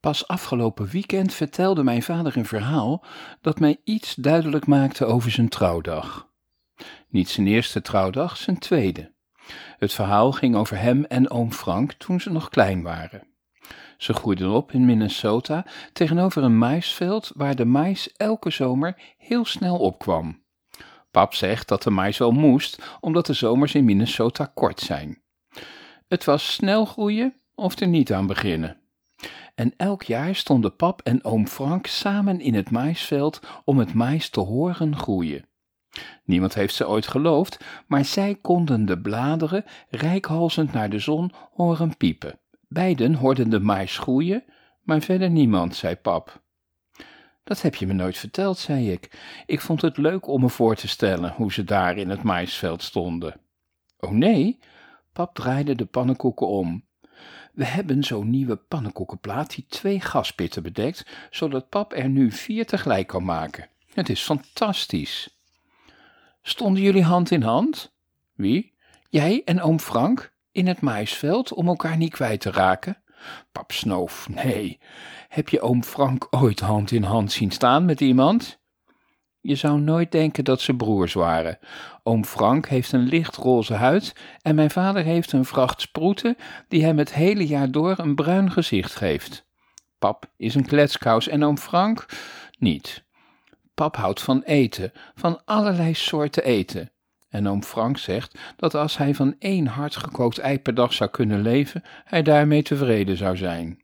Pas afgelopen weekend vertelde mijn vader een verhaal dat mij iets duidelijk maakte over zijn trouwdag. Niet zijn eerste trouwdag, zijn tweede. Het verhaal ging over hem en oom Frank toen ze nog klein waren. Ze groeiden op in Minnesota tegenover een maisveld waar de mais elke zomer heel snel opkwam. Pap zegt dat de mais wel moest, omdat de zomers in Minnesota kort zijn. Het was snel groeien of er niet aan beginnen. En elk jaar stonden pap en oom Frank samen in het maisveld om het mais te horen groeien. Niemand heeft ze ooit geloofd, maar zij konden de bladeren, rijkhalzend naar de zon, horen piepen. Beiden hoorden de mais groeien, maar verder niemand, zei pap. Dat heb je me nooit verteld, zei ik. Ik vond het leuk om me voor te stellen hoe ze daar in het maisveld stonden. Oh nee, pap draaide de pannenkoeken om. We hebben zo'n nieuwe pannenkoekenplaat die twee gaspitten bedekt, zodat pap er nu vier tegelijk kan maken. Het is fantastisch. Stonden jullie hand in hand? Wie? Jij en oom Frank? In het maisveld om elkaar niet kwijt te raken? Pap snoof, nee. Heb je oom Frank ooit hand in hand zien staan met iemand? Je zou nooit denken dat ze broers waren. Oom Frank heeft een lichtroze huid en mijn vader heeft een vracht sproeten die hem het hele jaar door een bruin gezicht geeft. Pap is een kletskous en oom Frank niet. Pap houdt van eten, van allerlei soorten eten. En oom Frank zegt dat als hij van één hardgekookt ei per dag zou kunnen leven, hij daarmee tevreden zou zijn.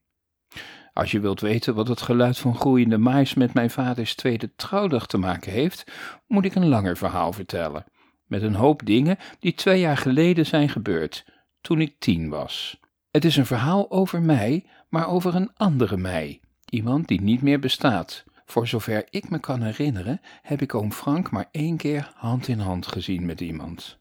Als je wilt weten wat het geluid van groeiende mais met mijn vaders tweede trouwdag te maken heeft, moet ik een langer verhaal vertellen. Met een hoop dingen die twee jaar geleden zijn gebeurd, toen ik tien was. Het is een verhaal over mij, maar over een andere mij. Iemand die niet meer bestaat. Voor zover ik me kan herinneren, heb ik oom Frank maar één keer hand in hand gezien met iemand.